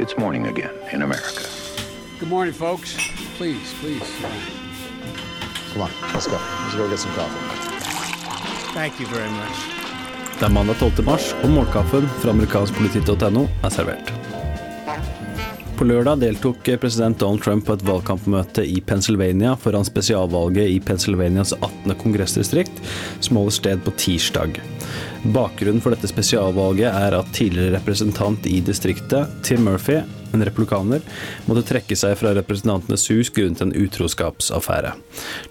It's morning again in America. Good morning, folks. Please, please. Come on, let's go. Let's go get some coffee. Thank you very much. Det er mandag 12. mars, og morgenkaffen fra amerikanskpoliti.no er servert. På lørdag deltok president Donald Trump på et valgkampmøte i Pennsylvania foran spesialvalget i Pennsylvanias 18. kongressdistrikt, som holder sted på tirsdag. Bakgrunnen for dette spesialvalget er at tidligere representant i distriktet, Tim Murphy, en republikaner, måtte trekke seg fra Representantenes hus grunnet en utroskapsaffære.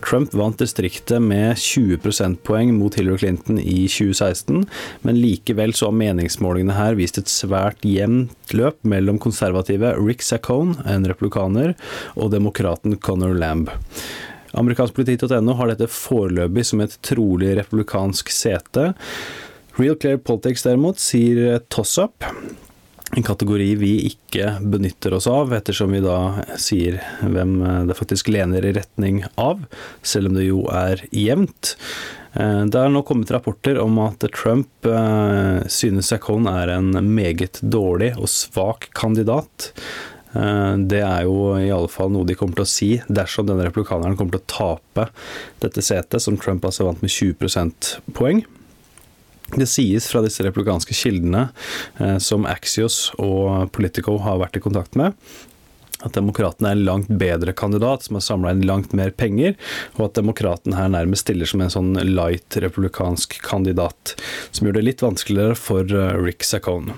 Trump vant distriktet med 20 prosentpoeng mot Hillary Clinton i 2016, men likevel så har meningsmålingene her vist et svært jevnt løp mellom konservative Rick Saccone, en republikaner, og demokraten Conor Lamb. Amerikanskpoliti.no har dette foreløpig som et trolig republikansk sete. Real Clear Politics derimot sier toss-up. En kategori vi ikke benytter oss av, ettersom vi da sier hvem det faktisk lener i retning av, selv om det jo er jevnt. Eh, det er nå kommet rapporter om at Trump eh, synes Sacon er en meget dårlig og svak kandidat. Eh, det er jo i alle fall noe de kommer til å si dersom denne republikaneren kommer til å tape dette setet, som Trump altså vant med 20 prosentpoeng. Det sies fra disse republikanske kildene, eh, som Axios og Politico har vært i kontakt med, at demokratene er en langt bedre kandidat, som har samla inn langt mer penger, og at Demokratene her nærmest stiller som en sånn light republikansk kandidat, som gjør det litt vanskeligere for eh, Rick Saccone.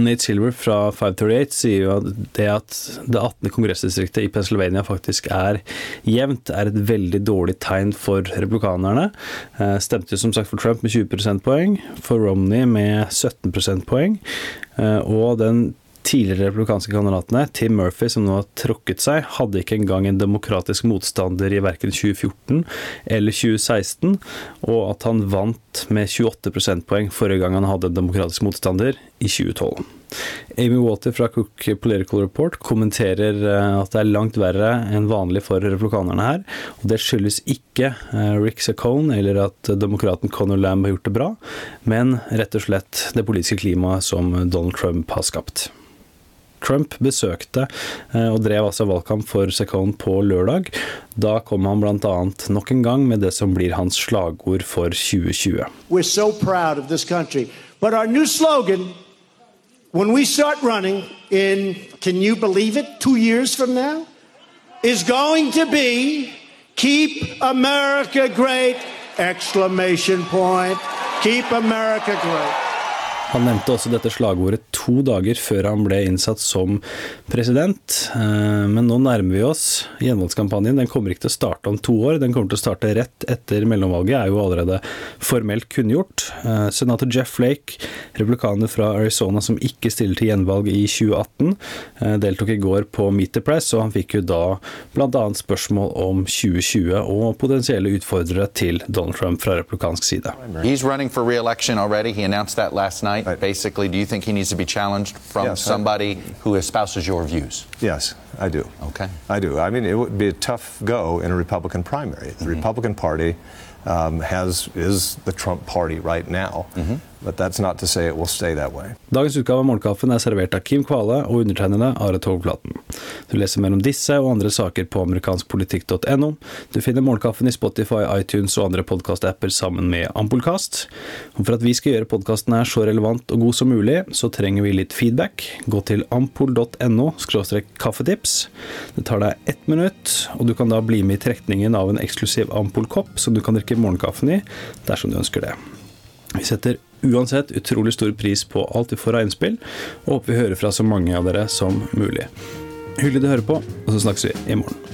Nate Silver fra 538 sier jo at det at det 18. kongressdistriktet i Pennsylvania faktisk er jevnt, er et veldig dårlig tegn for republikanerne. Eh, stemte jo som sagt for Trump med 20 prosentpoeng, for Romney med 17 prosentpoeng. Eh, og den tidligere republikanske kandidatene, Tim Murphy, som nå har trukket seg, hadde ikke engang en demokratisk motstander i verken 2014 eller 2016, og at han vant med 28 prosentpoeng forrige gang han hadde en demokratisk motstander, i 2012. Amy Water fra Cook Political Report kommenterer eh, at det er langt verre enn vanlig for republikanerne her. og Det skyldes ikke eh, Rick Saccone eller at demokraten Conor Lamb har gjort det bra, men rett og slett det politiske klimaet som Donald Trump har skapt. Trump besøkte eh, og drev altså valgkamp for Saccone på lørdag. Da kom han bl.a. nok en gang med det som blir hans slagord for 2020. We're so proud of this country. But our new slogan, when we start running in, can you believe it, two years from now, is going to be Keep America Great! Exclamation point. Keep America Great. Han nevnte også dette slagordet to dager før han ble innsatt som president. Eh, men nå nærmer vi oss gjenvalgskampanjen. Den kommer ikke til å starte om to år, den kommer til å starte rett etter mellomvalget, er jo allerede formelt kunngjort. Eh, senator Jeff Flake, republikaner fra Arizona som ikke stiller til gjenvalg i 2018, eh, deltok i går på Meet the Press, og han fikk jo da bl.a. spørsmål om 2020 og potensielle utfordrere til Donald Trump fra republikansk side. He's running for re-election already. He announced that. Right. Basically, do you think he needs to be challenged from yes, somebody I, who espouses your views? Yes, I do. Okay. I do. I mean, it would be a tough go in a Republican primary. The mm-hmm. Republican Party has is the Trump Party right now. But that's not to say it will stay that way. Dagens utgave av Morgenkaffen er servert av Kim Kvale og undertegnede Are Togflaten. Du leser mer om disse og andre saker på amerikanskpolitikk.no. Du finner Morgenkaffen i Spotify, iTunes og andre podkastapper sammen med Ampolkast. Og for at vi skal gjøre podkasten her så relevant og god som mulig, så trenger vi litt feedback. Gå til ampol.no kaffetips. Det tar deg ett minutt, og du kan da bli med i trekningen av en eksklusiv Ampol-kopp som du kan drikke morgenkaffen i, dersom du ønsker det. Vi setter uansett utrolig stor pris på alt vi får av innspill, og håper vi hører fra så mange av dere som mulig. Hyggelig å høre på, og så snakkes vi i morgen.